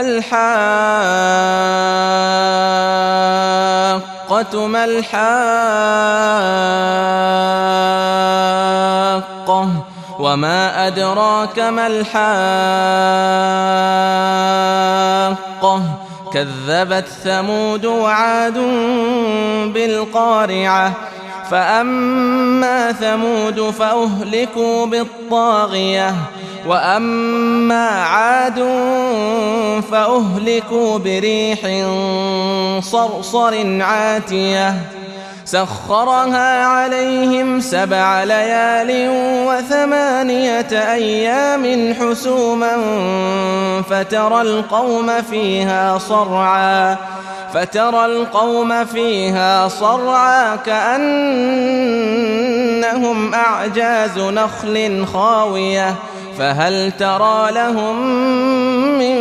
الحاقة ما الحاقة وما أدراك ما الحاقة كذبت ثمود وعاد بالقارعة فأما ثمود فأهلكوا بالطاغية وأما عاد فأهلكوا بريح صرصر عاتية سخرها عليهم سبع ليال وثمانية أيام حسوما فترى القوم فيها صرعا فترى القوم فيها صرعا كأنهم أعجاز نخل خاوية فهل ترى لهم من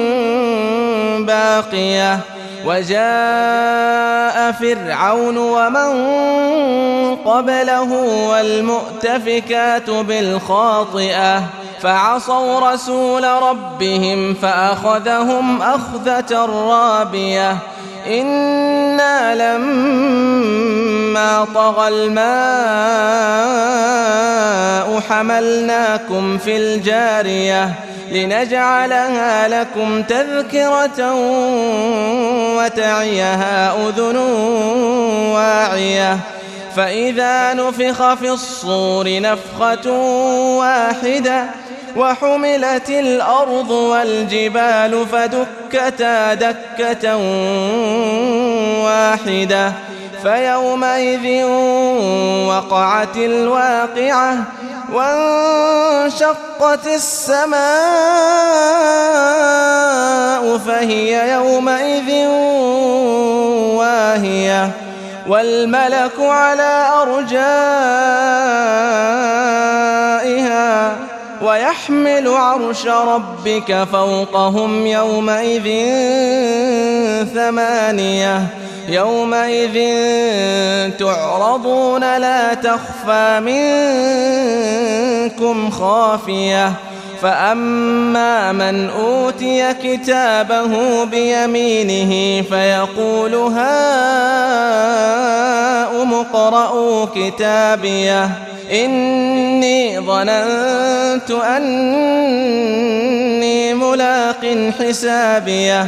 باقية؟ وجاء فرعون ومن قبله والمؤتفكات بالخاطئة فعصوا رسول ربهم فأخذهم أخذة رابية. إنا لما طغى الماء حملناكم في الجاريه لنجعلها لكم تذكرة وتعيها أذن واعية فإذا نفخ في الصور نفخة واحدة وحملت الأرض والجبال فدكتا دكة واحدة فيومئذ وقعت الواقعة وانشقت السماء فهي يومئذ واهية والملك على أرجائها ويحمل عرش ربك فوقهم يومئذ ثمانية يومئذ تعرضون لا تخفى منكم خافية. فأما من أوتي كتابه بيمينه فيقول هاؤم اقرءوا كتابيه. إني ظننت أني ملاق حسابيه.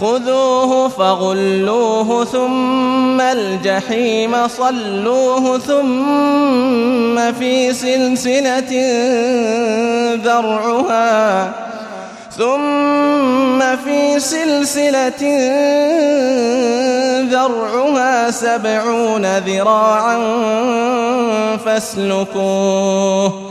خذوه فغلوه ثم الجحيم صلوه ثم في سلسلة ذرعها ثم في سلسلة ذرعها سبعون ذراعا فاسلكوه